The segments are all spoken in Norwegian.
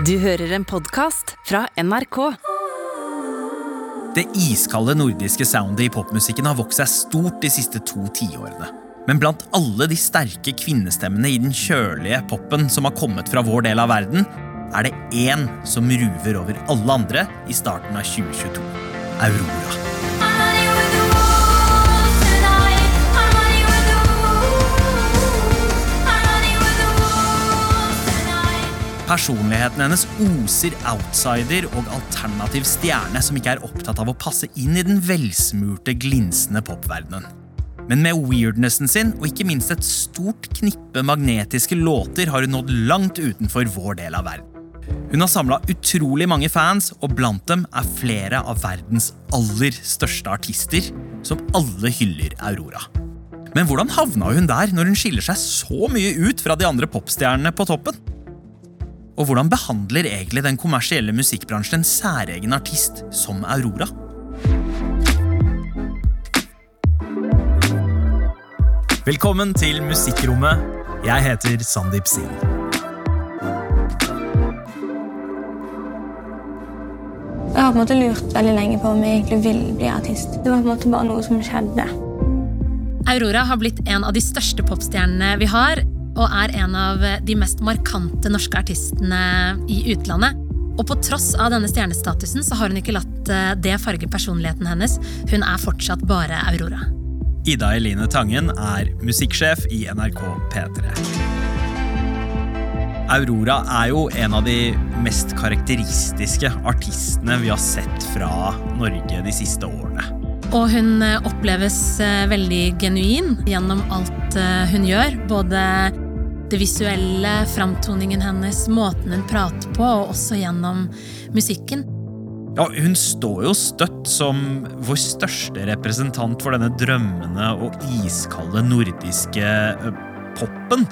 Du hører en podkast fra NRK. Det iskalde nordiske soundet i popmusikken har vokst seg stort de siste to tiårene. Men blant alle de sterke kvinnestemmene i den kjølige popen som har kommet fra vår del av verden, er det én som ruver over alle andre i starten av 2022. Aurora. Personligheten hennes oser outsider og alternativ stjerne som ikke er opptatt av å passe inn i den velsmurte, glinsende popverdenen. Men med weirdnessen sin og ikke minst et stort knippe magnetiske låter har hun nådd langt utenfor vår del av verden. Hun har samla utrolig mange fans, og blant dem er flere av verdens aller største artister, som alle hyller Aurora. Men hvordan havna hun der når hun skiller seg så mye ut fra de andre popstjernene på toppen? Og hvordan behandler egentlig den kommersielle musikkbransjen en særegen artist som Aurora? Velkommen til Musikkrommet. Jeg heter Sandeep Singh. Jeg har på en måte lurt veldig lenge på om jeg egentlig vil bli artist. Det var på en måte bare noe som skjedde. Aurora har blitt en av de største popstjernene vi har, og er en av de mest markante norske artistene i utlandet. Og på tross av denne stjernestatusen så har hun ikke latt eh, det farge personligheten hennes. Hun er fortsatt bare Aurora. Ida Eline Tangen er musikksjef i NRK P3. Aurora er jo en av de mest karakteristiske artistene vi har sett fra Norge de siste årene. Og hun eh, oppleves eh, veldig genuin gjennom alt eh, hun gjør. Både det visuelle, framtoningen hennes, måten hun prater på, og også gjennom musikken. Ja, Hun står jo støtt som vår største representant for denne drømmende og iskalde nordiske poppen.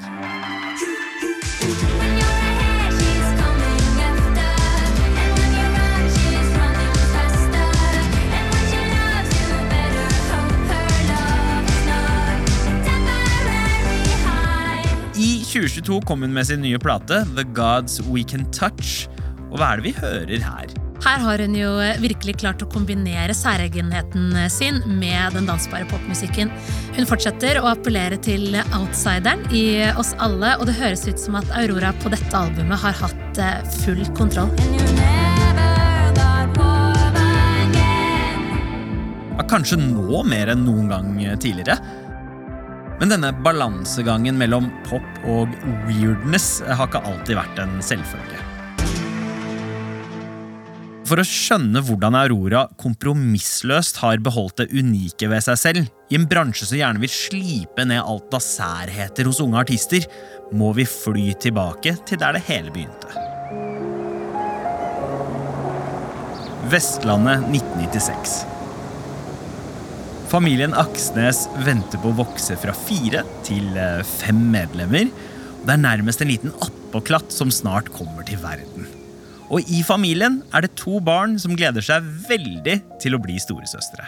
2022 kom hun med sin nye plate The Gods We Can Touch. Og hva er det vi hører her? Her har hun jo virkelig klart å kombinere særegenheten sin med den dansbare popmusikken. Hun fortsetter å appellere til outsideren i oss alle, og det høres ut som at Aurora på dette albumet har hatt eh, full kontroll. Kanskje nå mer enn noen gang tidligere. Men denne balansegangen mellom pop og weirdness har ikke alltid vært en selvfølge. For å skjønne hvordan Aurora kompromissløst har beholdt det unike ved seg selv, i en bransje som gjerne vil slipe ned alt av særheter hos unge artister, må vi fly tilbake til der det hele begynte. Vestlandet 1996. Familien Aksnes venter på å vokse fra fire til eh, fem medlemmer. Det er nærmest en liten attpåklatt som snart kommer til verden. Og i familien er det to barn som gleder seg veldig til å bli storesøstre.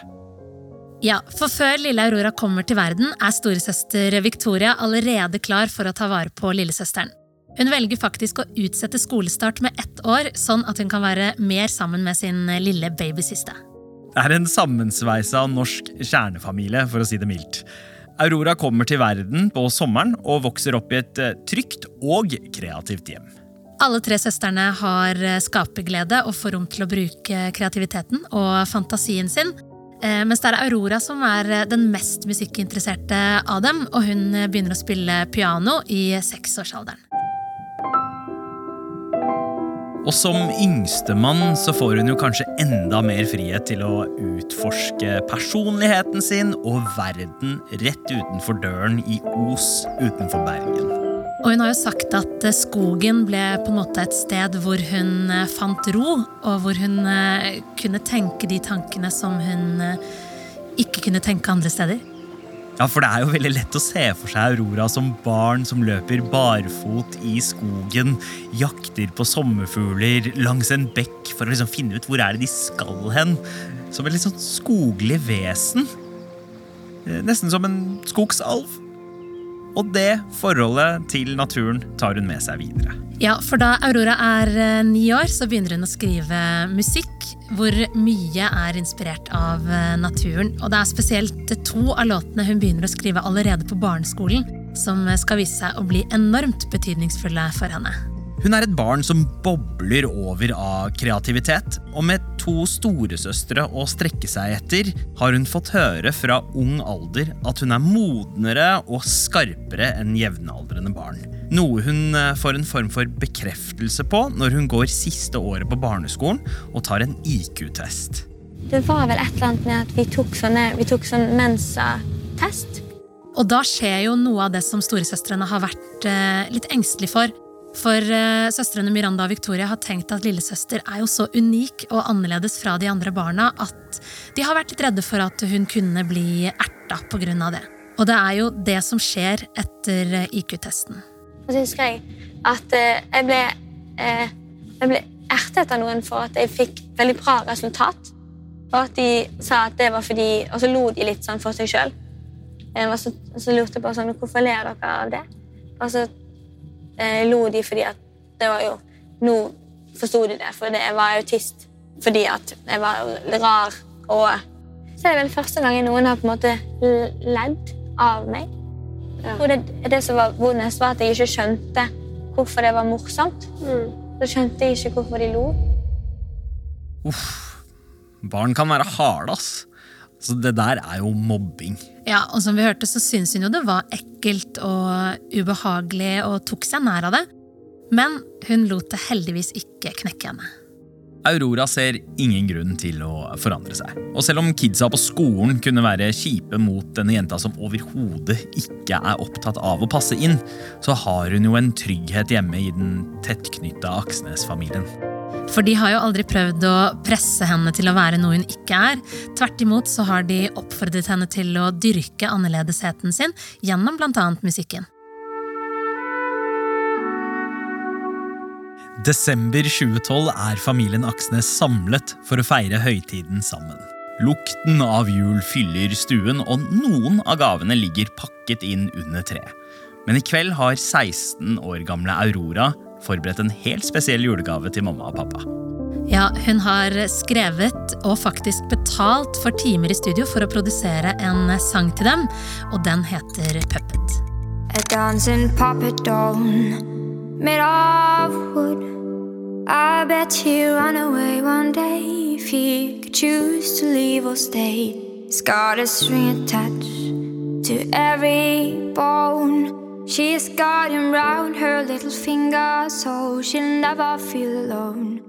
Ja, for før lille Aurora kommer til verden, er storesøster Victoria allerede klar for å ta vare på lillesøsteren. Hun velger faktisk å utsette skolestart med ett år, sånn at hun kan være mer sammen med sin lille babysiste. Det er en sammensveisa norsk kjernefamilie, for å si det mildt. Aurora kommer til verden på sommeren og vokser opp i et eh, trygt og kreativt hjem. Alle tre søstrene har eh, skaperglede og får rom til å bruke kreativiteten og fantasien sin. Eh, Mens det er Aurora som er den mest musikkinteresserte av dem, og hun begynner å spille piano i seksårsalderen. Og som yngstemann så får hun jo kanskje enda mer frihet til å utforske personligheten sin og verden rett utenfor døren i Os utenfor Bergen. Og hun har jo sagt at eh, skogen ble på en måte et sted hvor hun eh, fant ro, og hvor hun eh, kunne tenke de tankene som hun ikke kunne tenke andre steder. Ja, for det er jo veldig lett å se for seg Aurora som barn som løper barfot i skogen, jakter på sommerfugler langs en bekk for å liksom finne ut hvor er det de skal hen. Som et litt sånn skoglig vesen. Eh, Nesten som en skogsalv. Og det forholdet til naturen tar hun med seg videre. Ja, for da Aurora er eh, ni år, så begynner hun å skrive musikk hvor mye er inspirert av eh, naturen. Og det er spesielt to av låtene hun begynner å skrive allerede på barneskolen, som eh, skal vise seg å bli enormt betydningsfulle for henne. Hun er et barn som bobler over av kreativitet, og med to storesøstre å strekke seg etter, har hun fått høre fra ung alder at hun er modnere og skarpere enn jevnaldrende barn. Noe hun eh, får en form for bekreftelse på når hun går siste året på barneskolen og tar en IQ-test. Det var vel et eller annet med at vi tok, sånne, vi tok sånn Mensa-test. Og da skjer jo noe av det som storesøstrene har vært eh, litt engstelig for. For eh, søstrene Miranda og Victoria har tenkt at lillesøster er jo så unik og annerledes fra de andre barna at de har vært litt redde for at hun kunne bli erta pga. det. Og det er jo det som skjer etter eh, IQ-testen. Og så husker jeg at eh, jeg ble, jeg ble ertet av noen for at jeg fikk veldig bra resultat. Og at de sa at det var fordi Og så lo de litt sånn for seg sjøl. Og så, så lurte jeg på sånn, hvorfor ler dere av det. Og så eh, lo de fordi at det var jo Nå forsto de det, for jeg var autist fordi at jeg var rar. Og så er det vel første gangen noen har på en måte ledd av meg. Og det, det som var vondest, var at jeg ikke skjønte hvorfor det var morsomt. Så skjønte jeg ikke hvorfor de lo. Barn kan være harde, ass. Så det der er jo mobbing. Ja, og som vi hørte, så syntes hun jo det var ekkelt og ubehagelig og tok seg nær av det. Men hun lot det heldigvis ikke knekke henne. Aurora ser ingen grunn til å forandre seg. Og selv om kidsa på skolen kunne være kjipe mot denne jenta som overhodet ikke er opptatt av å passe inn, så har hun jo en trygghet hjemme i den tettknytta Aksnes-familien. For de har jo aldri prøvd å presse henne til å være noe hun ikke er. Tvert imot så har de oppfordret henne til å dyrke annerledesheten sin gjennom bl.a. musikken. Desember 2012 er familien Aksnes samlet for å feire høytiden sammen. Lukten av jul fyller stuen, og noen av gavene ligger pakket inn under treet. Men i kveld har 16 år gamle Aurora forberedt en helt spesiell julegave til mamma og pappa. Ja, hun har skrevet og faktisk betalt for timer i studio for å produsere en sang til dem, og den heter Puppet. A dancing puppet doll made of wood. I bet he'd run away one day if he could choose to leave or stay. He's got a string attached to every bone. She's got him round her little finger, so she'll never feel alone.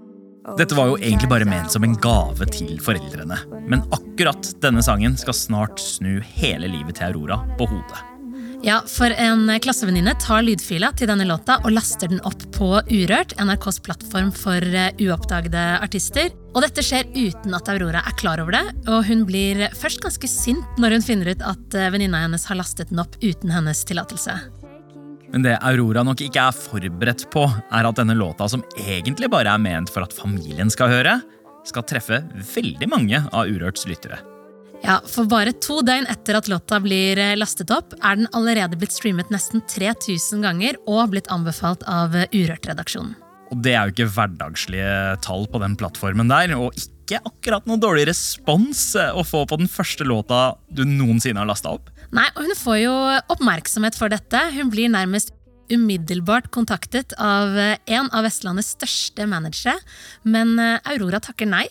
Dette var jo egentlig bare ment som en gave til foreldrene. Men akkurat denne sangen skal snart snu hele livet til Aurora på hodet. Ja, for en klassevenninne tar lydfila til denne låta og laster den opp på Urørt, NRKs plattform for eh, uoppdagede artister. Og dette skjer uten at Aurora er klar over det, og hun blir først ganske sint når hun finner ut at eh, venninna hennes har lastet den opp uten hennes tillatelse. Men det Aurora nok ikke er forberedt på, er at denne låta, som egentlig bare er ment for at familien skal høre, skal treffe veldig mange av Urørts lyttere. Ja, For bare to døgn etter at låta blir eh, lastet opp, er den allerede blitt streamet nesten 3000 ganger og blitt anbefalt av eh, Urørt-redaksjonen. Og det er jo ikke hverdagslige tall på den plattformen der, og ikke akkurat noe dårlig respons eh, å få på den første låta du noensinne har lasta opp. Nei, og Hun får jo oppmerksomhet for dette. Hun blir nærmest umiddelbart kontaktet av eh, en av Vestlandets største managere. Men eh, Aurora takker nei.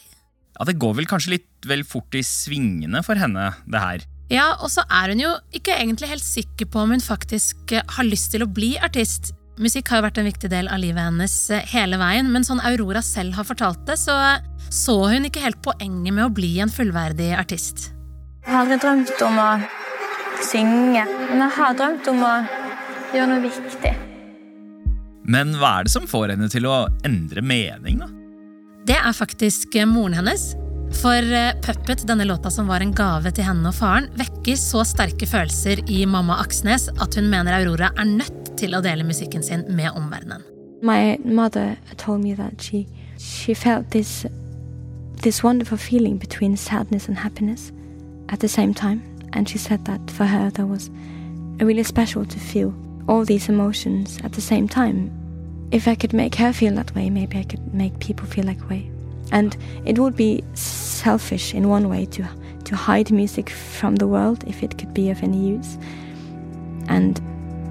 Ja, Det går vel kanskje litt vel fort i svingene for henne, det her. Ja, Og så er hun jo ikke egentlig helt sikker på om hun faktisk eh, har lyst til å bli artist. Musikk har jo vært en viktig del av livet hennes hele veien, men sånn Aurora selv har fortalt det, så så hun ikke helt poenget med å bli en fullverdig artist. Jeg har aldri drømt om å synge, men jeg har drømt om å gjøre noe viktig. Men hva er det som får henne til å endre mening, da? Det er faktisk eh, moren hennes. For eh, Puppet, denne låta som var en gave til henne og faren, vekker så sterke følelser i mamma Aksnes at hun mener Aurora er nødt til å dele musikken sin med omverdenen. My mother told me that she she felt this this wonderful feeling between sadness and happiness at the same time, and she said that for her there was a really special to feel all these emotions at the same time. If I could make her feel that way, maybe I could make people feel that way. And it would be selfish in one way to to hide music from the world if it could be of any use. And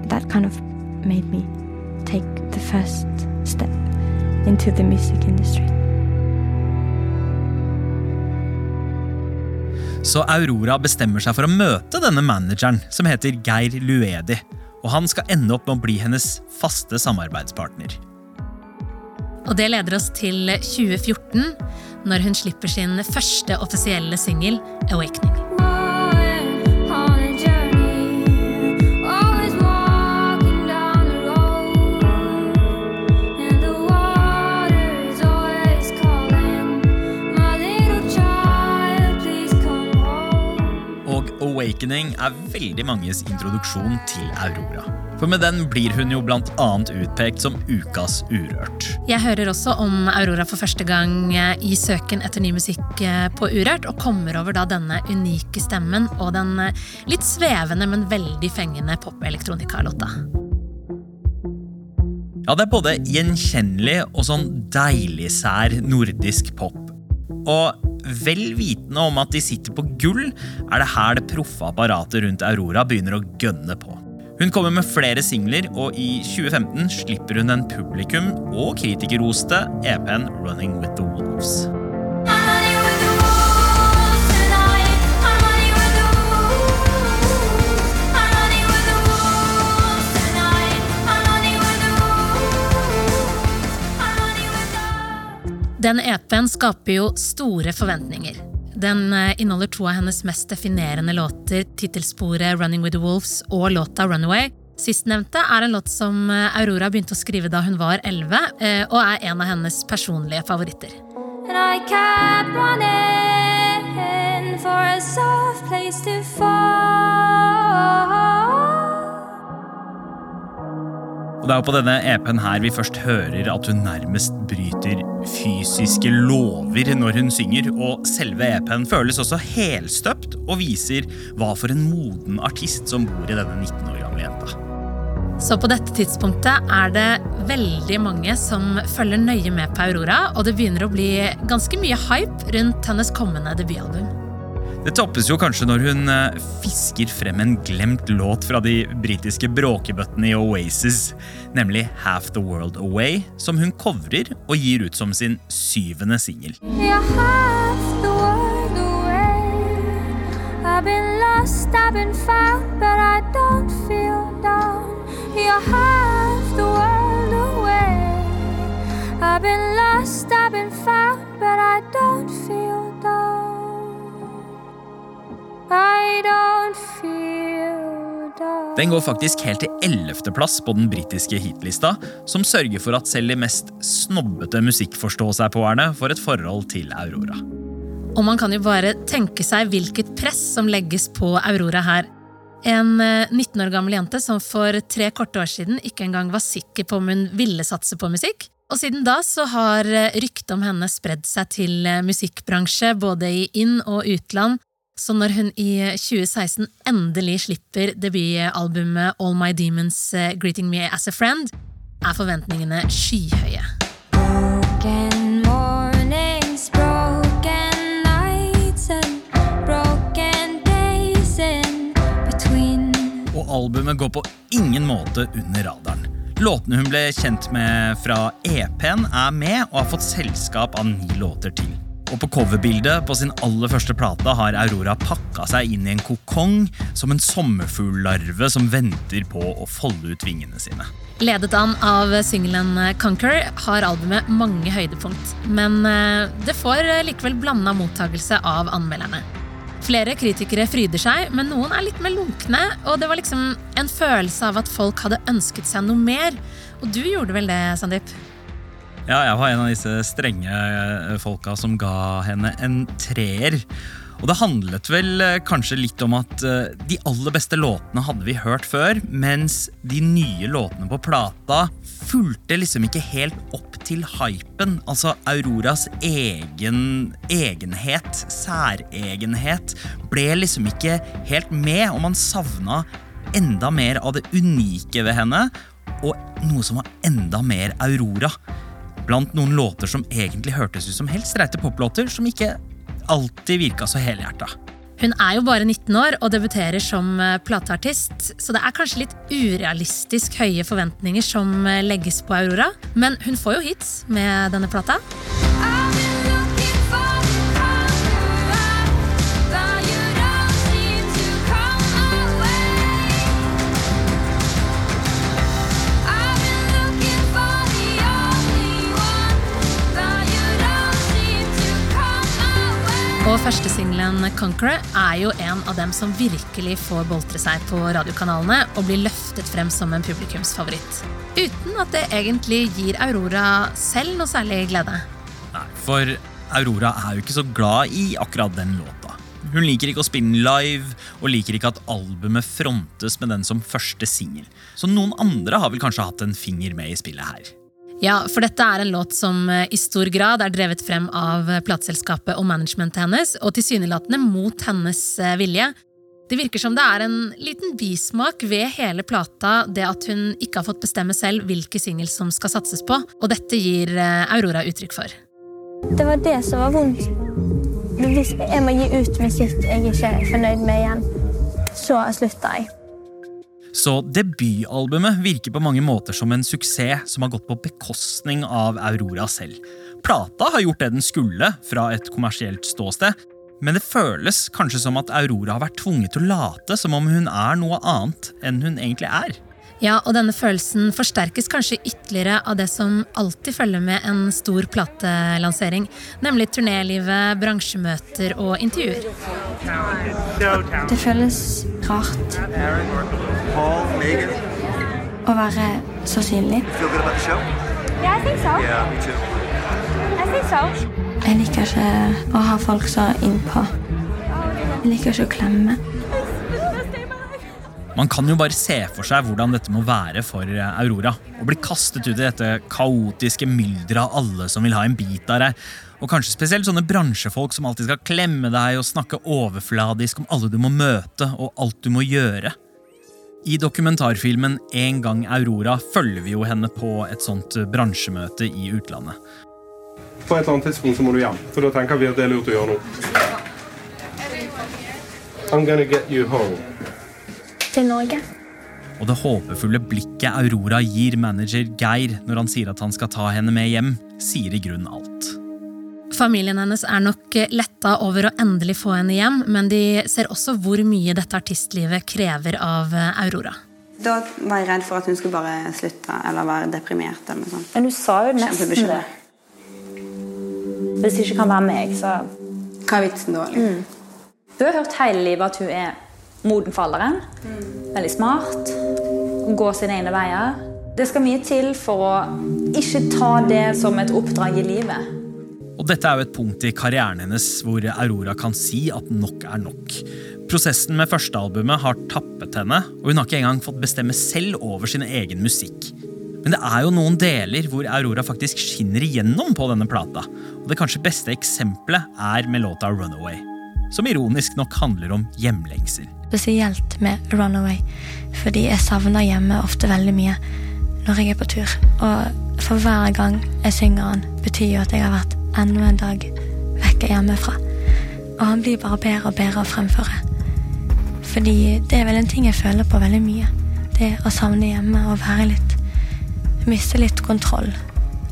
that kind of made me take the first step into the music industry. Så Aurora bestemmer seg for å møte denne manageren, som heter Geir Luedi. Og han skal ende opp med å bli hennes faste samarbeidspartner. Og det leder oss til 2014, når hun slipper sin første offisielle singel, 'Awakening'. Awakening er veldig manges introduksjon til Aurora. For med den blir hun jo annet utpekt som ukas Urørt. Jeg hører også om Aurora for første gang eh, i søken etter ny musikk eh, på Urørt, og kommer over da denne unike stemmen og den eh, litt svevende, men veldig fengende pop-elektronika-låta. Ja, det er både gjenkjennelig og sånn deilig sær nordisk pop. Og vel vitende om at de sitter på gull, er det her det proffe apparatet rundt Aurora begynner å gønne på. Hun kommer med flere singler, og i 2015 slipper hun en publikum- og kritikerroste EP-en Running With The Wolves. Den EP-en skaper jo store forventninger. Den eh, inneholder to av hennes mest definerende låter, tittelsporet 'Running With The Wolves' og låta 'Runaway'. Sistnevnte er en låt som eh, Aurora begynte å skrive da hun var 11, eh, og er en av hennes personlige favoritter. And I kept running for a soft place to fall. Og det er jo på denne EP-en her vi først hører at hun nærmest bryter fysiske lover når hun synger, og selve EP-en føles også helstøpt og viser hva for en moden artist som bor i denne 19 år gamle jenta. Så på dette tidspunktet er det veldig mange som følger nøye med på Aurora, og det begynner å bli ganske mye hype rundt hennes kommende debutalbum. Det toppes jo kanskje når hun eh, fisker frem en glemt låt fra de britiske bråkebøttene i Oasis, nemlig Half The World Away, som hun covrer og gir ut som sin syvende singel. I've been lost, I've been found, but I don't feel down. Den går faktisk helt til ellevteplass på den britiske hitlista, som sørger for at selv de mest snobbete musikkforstå-seg-på-erne får et forhold til Aurora. Og man kan jo bare tenke seg hvilket press som legges på Aurora her. En eh, 19 år gammel jente som for tre korte år siden ikke engang var sikker på om hun ville satse på musikk. Og siden da så har eh, ryktet om henne spredd seg til eh, musikkbransje, både i inn- og utland. Så når hun i 2016 endelig slipper debutalbumet All My Demons eh, Greeting Me As A Friend, er forventningene skyhøye. Broken mornings, broken nights, and broken days in between. Og albumet går på ingen måte under radaren. Låtene hun ble kjent med fra EP-en, er med og har fått selskap av ni låter til. Og på coverbildet på sin aller første plate har Aurora pakka seg inn i en kokong som en sommerfugllarve som venter på å folde ut vingene sine. Ledet an av singelen Conquer har albumet mange høydepunkt, men eh, det får likevel blanda mottagelse av anmelderne. Flere kritikere fryder seg, men noen er litt mer lunkne, og det var liksom en følelse av at folk hadde ønsket seg noe mer. Og du gjorde vel det, Sandeep? Ja, jeg var en av disse strenge eh, folka som ga henne en treer. Og det handlet vel eh, kanskje litt om at eh, de aller beste låtene hadde vi hørt før, mens de nye låtene på plata fulgte liksom ikke helt opp til hypen. Altså Auroras egen egenhet, særegenhet, ble liksom ikke helt med, og man savna enda mer av det unike ved henne, og noe som var enda mer Aurora. Blant noen låter som egentlig hørtes ut som helt streite poplåter, som ikke alltid virka så helhjerta. Hun er jo bare 19 år og debuterer som eh, plateartist, så det er kanskje litt urealistisk høye forventninger som eh, legges på Aurora. Men hun får jo hits med denne plata. Og førstesingelen Conqueror er jo en av dem som virkelig får boltre seg på radiokanalene og blir løftet frem som en publikumsfavoritt. Uten at det egentlig gir Aurora selv noe særlig glede. Nei, for Aurora er jo ikke så glad i akkurat den låta. Hun liker ikke å spille live, og liker ikke at albumet frontes med den som første singel. Så noen andre har vel kanskje hatt en finger med i spillet her. Ja, for dette er en låt som eh, i stor grad er drevet frem av eh, plateselskapet og managementet hennes, og tilsynelatende mot hennes eh, vilje. Det virker som det er en liten bismak ved hele plata, det at hun ikke har fått bestemme selv hvilke singler som skal satses på, og dette gir Aurora uttrykk for. Det var det som var vondt. Hvis jeg må gi ut musikk jeg ikke er fornøyd med igjen, så slutter jeg. Så debutalbumet virker på mange måter som en suksess som har gått på bekostning av Aurora selv. Plata har gjort det den skulle fra et kommersielt ståsted, men det føles kanskje som at Aurora har vært tvunget til å late som om hun er noe annet enn hun egentlig er. Ja, og denne følelsen forsterkes kanskje ytterligere av det som alltid følger med en stor platelansering, nemlig turnélivet, bransjemøter og intervjuer. Det føles rart å være så synlig. Jeg liker ikke å ha folk så innpå. Jeg liker ikke å klemme. Man kan jo bare se for seg hvordan dette må være for Aurora. Å bli kastet ut i dette kaotiske mylderet av alle som vil ha en bit av deg. Og kanskje spesielt sånne bransjefolk som alltid skal klemme deg og snakke overfladisk om alle du må møte og alt du må gjøre. I dokumentarfilmen En gang Aurora følger vi jo henne på et sånt bransjemøte i utlandet. På et eller annet tidspunkt så må du hjem, for da tenker vi at det er lurt å gjøre noe. I'm gonna get you home. Til Norge. Og det håpefulle blikket Aurora gir manager Geir når han sier at han skal ta henne med hjem, sier i grunnen alt. Familien hennes er nok letta over å endelig få henne hjem, men de ser også hvor mye dette artistlivet krever av Aurora. Da var jeg redd for at hun skulle bare slutte eller være deprimert. eller noe sånt. Men du sa jo nesten det. Hvis det ikke kan være meg, så Hva er vitsen da? Liksom? Du har hørt hele livet at hun er moden for alderen. Veldig smart. Går sine egne veier. Det skal mye til for å ikke ta det som et oppdrag i livet. Og dette er jo et punkt i karrieren hennes hvor Aurora kan si at nok er nok. Prosessen med førstealbumet har tappet henne, og hun har ikke engang fått bestemme selv over sin egen musikk. Men det er jo noen deler hvor Aurora faktisk skinner igjennom på denne plata. Og det kanskje beste eksempelet er med låta Runaway. Som ironisk nok handler om hjemlengsel. Spesielt med Runaway, fordi jeg savner hjemme ofte veldig mye når jeg er på tur. Og for hver gang jeg synger den, betyr jo at jeg har vært enda en dag vekke hjemmefra. Og han blir bare bedre og bedre å fremføre. Fordi det er vel en ting jeg føler på veldig mye. Det å savne hjemme og være litt Miste litt kontroll.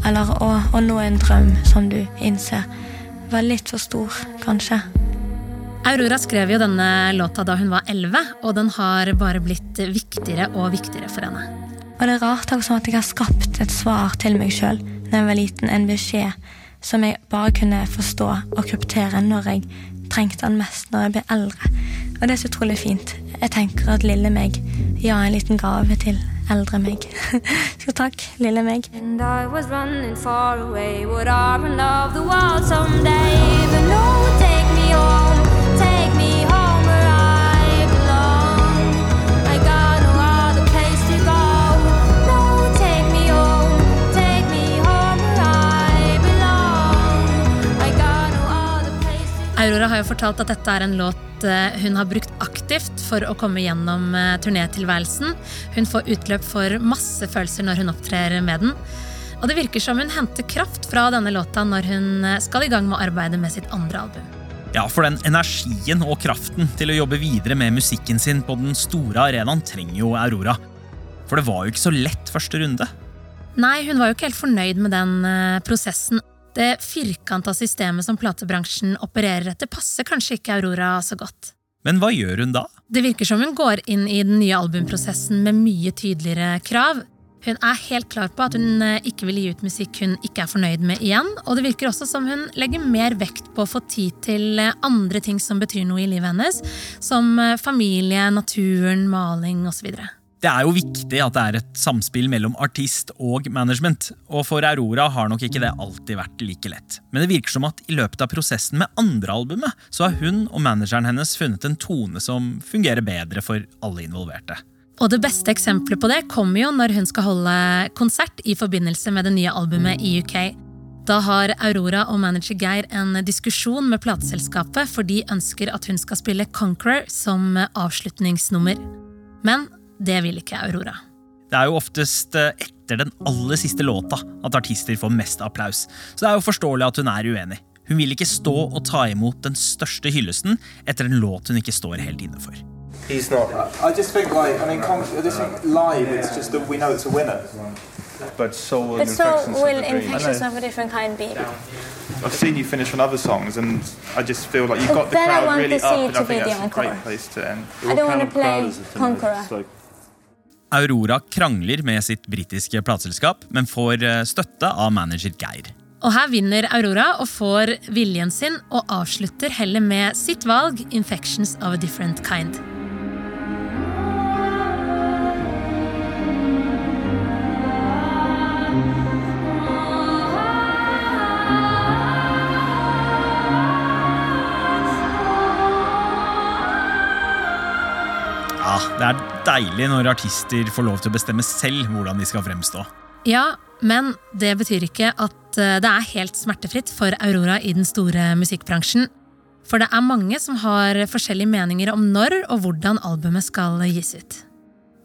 Eller å, å nå en drøm som du innser var litt for stor, kanskje. Aurora skrev jo denne låta da hun var 11, og den har bare blitt viktigere og viktigere for henne. Og det er rart også at jeg har skapt et svar til meg sjøl da jeg var liten, en beskjed som jeg bare kunne forstå og kryptere når jeg trengte den mest når jeg ble eldre. Og det er så utrolig fint. Jeg tenker at lille meg ga en liten gave til eldre meg. så takk, lille meg. And I was running far away. Would I run love the world someday? But no, take Aurora har jo fortalt at dette er en låt eh, hun har brukt aktivt for å komme gjennom eh, turnétilværelsen. Hun får utløp for masse følelser når hun opptrer med den. Og det virker som hun henter kraft fra denne låta når hun eh, skal i gang med å arbeide med sitt andre album. Ja, for den energien og kraften til å jobbe videre med musikken sin på den store arenaen trenger jo Aurora. For det var jo ikke så lett første runde. Nei, hun var jo ikke helt fornøyd med den prosessen. Det firkanta systemet som platebransjen opererer etter, passer kanskje ikke Aurora så godt. Men hva gjør hun da? Det virker som hun går inn i den nye albumprosessen med mye tydeligere krav. Hun er helt klar på at hun eh, ikke vil gi ut musikk hun ikke er fornøyd med igjen, og det virker også som hun legger mer vekt på å få tid til eh, andre ting som betyr noe i livet hennes, som eh, familie, naturen, maling osv. Det er jo viktig at det er et samspill mellom artist og management, og for Aurora har nok ikke det alltid vært like lett. Men det virker som at i løpet av prosessen med andre albumet, så har hun og manageren hennes funnet en tone som fungerer bedre for alle involverte. Og det beste eksempelet på det kommer jo når hun skal holde konsert i forbindelse med det nye albumet i UK. Da har Aurora og manager Geir en diskusjon med plateselskapet, for de ønsker at hun skal spille Conqueror som avslutningsnummer. Men det vil ikke Aurora. Det er jo oftest eh, etter den aller siste låta at artister får mest applaus, så det er jo forståelig at hun er uenig. Hun vil ikke stå og ta imot den største hyllesten etter en låt hun ikke står helt inne for. He's not. I just think like I mean, I just think live. It's just that we know it's a winner. But so will But so infections of will the infections of a different kind be. I've seen you finish on other songs, and I just feel like you've But got the then I crowd want really to up, see and to I think be the that's a great encore. place to end. I don't want to play Conqueror. Aurora krangler med sitt britiske plateselskap, men får eh, støtte av manager Geir. Og her vinner Aurora og får viljen sin, og avslutter heller med sitt valg, 'Infections of a Different Kind'. Deilig når artister får lov til å bestemme selv hvordan de skal fremstå. Ja, men det betyr ikke at eh, det er helt smertefritt for Aurora i den store musikkbransjen. For det er mange som har forskjellige meninger om når og hvordan albumet skal gis ut.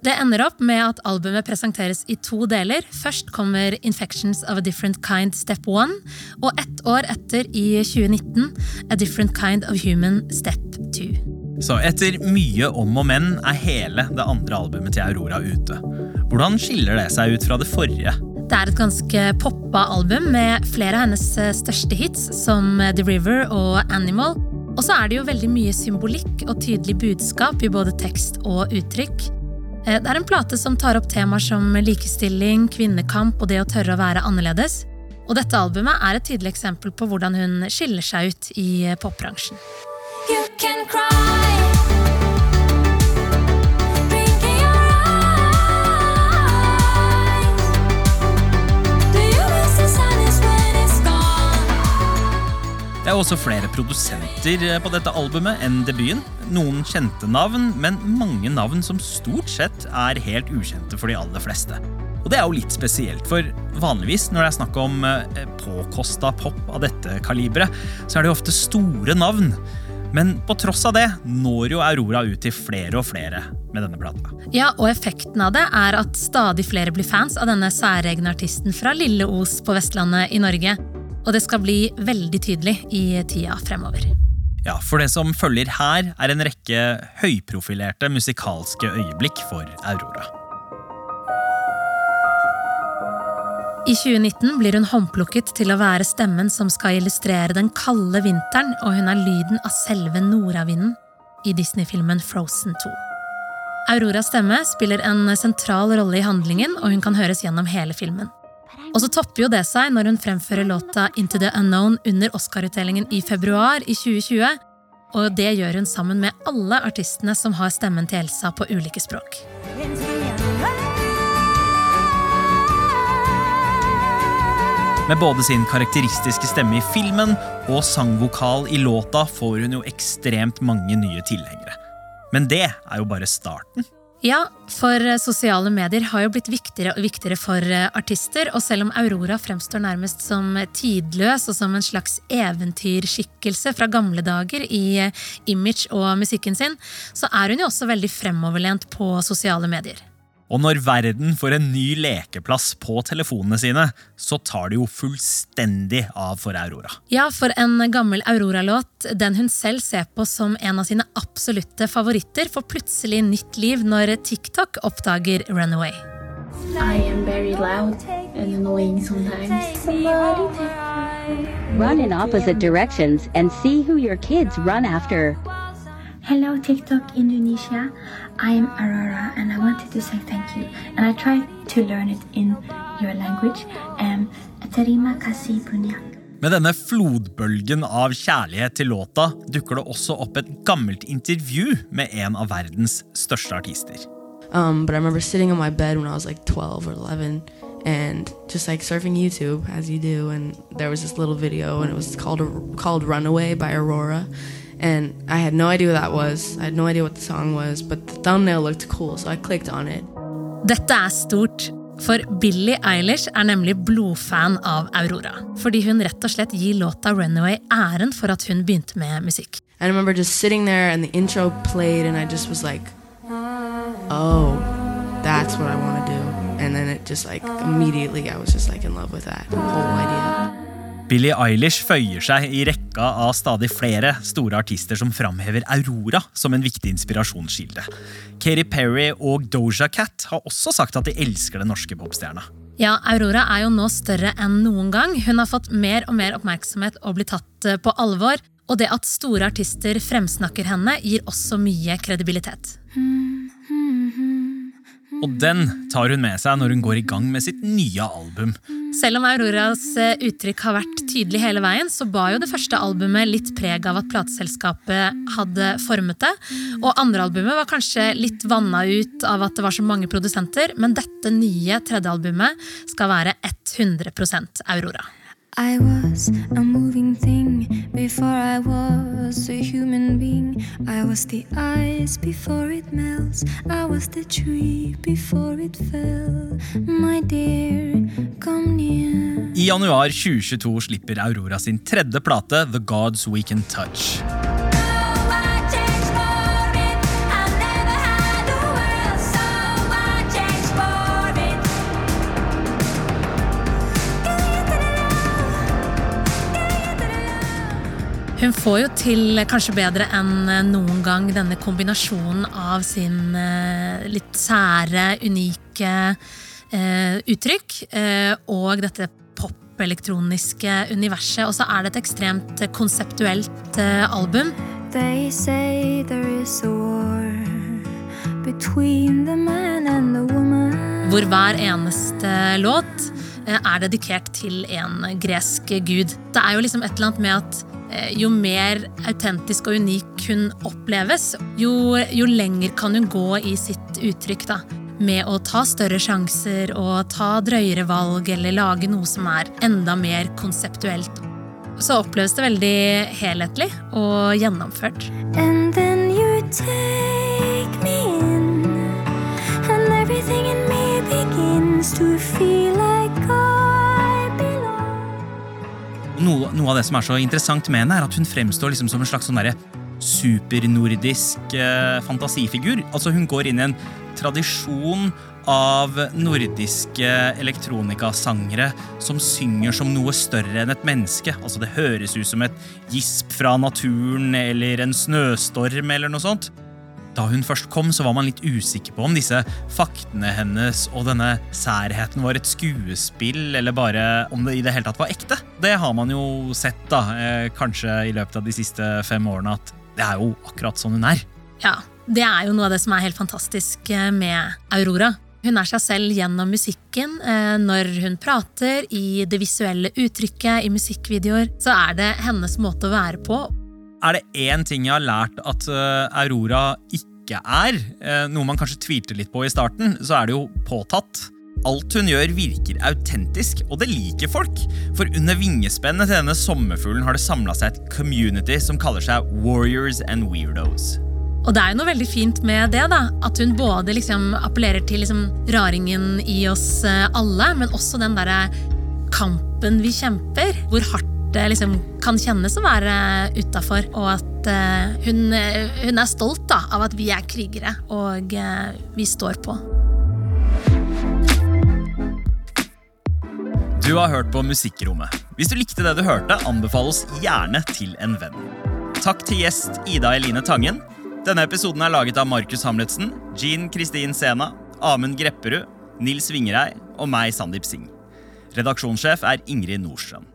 Det ender opp med at albumet presenteres i to deler. Først kommer Infections of a Different Kind Step 1, og ett år etter, i 2019, A Different Kind of Human Step 2. Så etter mye om og men er hele det andre albumet til Aurora ute. Hvordan skiller det seg ut fra det forrige? Det er et ganske poppa album med flere av hennes eh, største hits, som eh, The River og Animal. Og så er det jo veldig mye symbolikk og tydelig budskap i både tekst og uttrykk. Eh, Det er en plate som tar opp temaer som likestilling, kvinnekamp og det å tørre å være annerledes. Og dette albumet er et tydelig eksempel på hvordan hun skiller seg ut i popbransjen. Det er også flere produsenter eh, på dette albumet enn debuten. Noen kjente navn, men mange navn som stort sett er helt ukjente for de aller fleste. Og det er jo litt spesielt, for vanligvis når det er snakk om eh, påkosta pop av dette kaliberet, så er det jo ofte store navn. Men på tross av det når jo Aurora ut til flere og flere med denne plata. Ja, og effekten av det er at stadig flere blir fans av denne særegne artisten fra Lille Os på Vestlandet i Norge. Og det skal bli veldig tydelig i tida fremover. Ja, For det som følger her, er en rekke høyprofilerte musikalske øyeblikk for Aurora. I 2019 blir hun håndplukket til å være stemmen som skal illustrere den kalde vinteren, og hun er lyden av selve nordavinden i Disney-filmen Frozen 2. Auroras stemme spiller en sentral rolle i handlingen, og hun kan høres gjennom hele filmen. Og så topper jo det seg når hun fremfører låta Into the Unknown under Oscar-utdelingen i februar i 2020. Og det gjør hun sammen med alle artistene som har stemmen til Elsa på ulike språk. Med både sin karakteristiske stemme i filmen og sangvokal i låta får hun jo ekstremt mange nye tilhengere. Men det er jo bare starten. Ja, for eh, sosiale medier har jo blitt viktigere og viktigere for eh, artister, og selv om Aurora fremstår nærmest som tidløs og som en slags eventyrskikkelse fra gamle dager i eh, image og musikken sin, så er hun jo også veldig fremoverlent på sosiale medier. Og når verden får en ny lekeplass på telefonene sine, så tar det jo fullstendig av for Aurora. Ja, for en gammel Aurora-låt, den hun selv ser på som en av sine absolutte favoritter, får plutselig nytt liv når TikTok oppdager Runaway. I am very loud and annoying sometimes. Somebody Run in opposite directions and see who your kids run after. Hello, TikTok Indonesia. I am Aurora and I wanted to say thank you. And I tried to learn it in your language. Um, terima kasih banyak. Med denne flodbølgen av kjærlighet til låta dukker det også opp et gammelt intervju med en av verdens største artister. Um, but I remember sitting on my bed when I was like 12 or 11 and just like surfing YouTube as you do. And there was this little video and it was called, called Runaway by Aurora. And I had no idea what that was. I had no idea what the song was, but the thumbnail looked cool, so I clicked on it. Dette er stort, for Billie Eilish er nemlig blodfan av Aurora. Fordi hun rett og slett gir låta Runaway æren for at hun begynte med musikk. I remember just sitting there and the intro played and I just was like, oh, that's what I want to do. And then it just like immediately I was just like in love with that whole idea. Billie Eilish føyer seg i rekka av stadig flere store artister som framhever Aurora som en viktig inspirasjonskilde. Katy Perry og Doja Cat har også sagt at de elsker den norske popstjerna. Ja, Aurora er jo nå større enn noen gang. Hun har fått mer og mer oppmerksomhet og blir tatt eh, på alvor. Og det at store artister fremsnakker henne, gir også mye kredibilitet. Og den tar hun med seg når hun går i gang med sitt nye album. Selv om Auroras eh, uttrykk har vært tydelig hele veien, så ba jo det første albumet litt preg av at plateselskapet hadde formet det. Og andre albumet var kanskje litt vanna ut av at det var så mange produsenter, men dette nye tredje albumet skal være 100% Aurora. I was a moving thing before I was a human being. I was the ice before it melts. I was the tree before it fell. My dear, come near. I januar 2022 slipper Aurora sin tredje plate, The Gods We Can Touch. Hun får jo til kanskje bedre enn noen gang denne kombinasjonen av sin eh, litt sære, unike eh, uttrykk eh, og dette pop-elektroniske universet. Og så er det et ekstremt konseptuelt eh, album. They say there is a war between the man and the woman. hvor hver eneste låt eh, er dedikert til en gresk gud. Det er jo liksom et eller annet med at eh, jo mer autentisk og unik hun oppleves, jo, jo lenger kan hun gå i sitt uttrykk. da. Med å ta større sjanser og ta drøyere valg eller lage noe som er enda mer konseptuelt. Så oppleves det veldig helhetlig og gjennomført. And then you take me in, and everything in me begins to feel like Noe, noe av det som er så interessant med henne, er at hun fremstår liksom som en slags sånn supernordisk eh, fantasifigur. Altså Hun går inn i en tradisjon av nordiske elektronikasangere som synger som noe større enn et menneske. Altså Det høres ut som et gisp fra naturen eller en snøstorm eller noe sånt. Da hun først kom, så var man litt usikker på om disse faktene hennes og denne særheten var et skuespill, eller bare om det i det hele tatt var ekte. Det har man jo sett, da, eh, kanskje i løpet av de siste fem årene, at det er jo akkurat sånn hun er. Ja, det er jo noe av det som er helt fantastisk eh, med Aurora. Hun er seg selv gjennom musikken. eh, Når hun prater, i det visuelle uttrykket, i musikkvideoer, så er det hennes måte å være på. Er det én ting jeg har lært at eh, Aurora ikke er, eh, noe man kanskje tvilte litt på i starten, så er det jo påtatt. Alt hun gjør, virker autentisk, og det liker folk. For under vingespennet til denne sommerfuglen har det samla seg et community som kaller seg Warriors and Weirdos. Og det er jo noe veldig fint med det, da. At hun både liksom appellerer til liksom raringen i oss eh, alle, men også den derre kampen vi kjemper. Hvor hardt det liksom kan kjennes å være utafor. Og at eh, hun, eh, hun er stolt da, av at vi er krigere, og eh, vi står på. Du har hørt på Musikkrommet. Hvis du likte det du hørte, anbefales gjerne til en venn. Takk til gjest Ida Eline Tangen. Denne episoden er laget av Markus Hamletsen, Jean Kristin Sena, Amund Grepperud, Nils Vingerei og meg, Sandeep Singh. Redaksjonssjef er Ingrid Nordstrøm.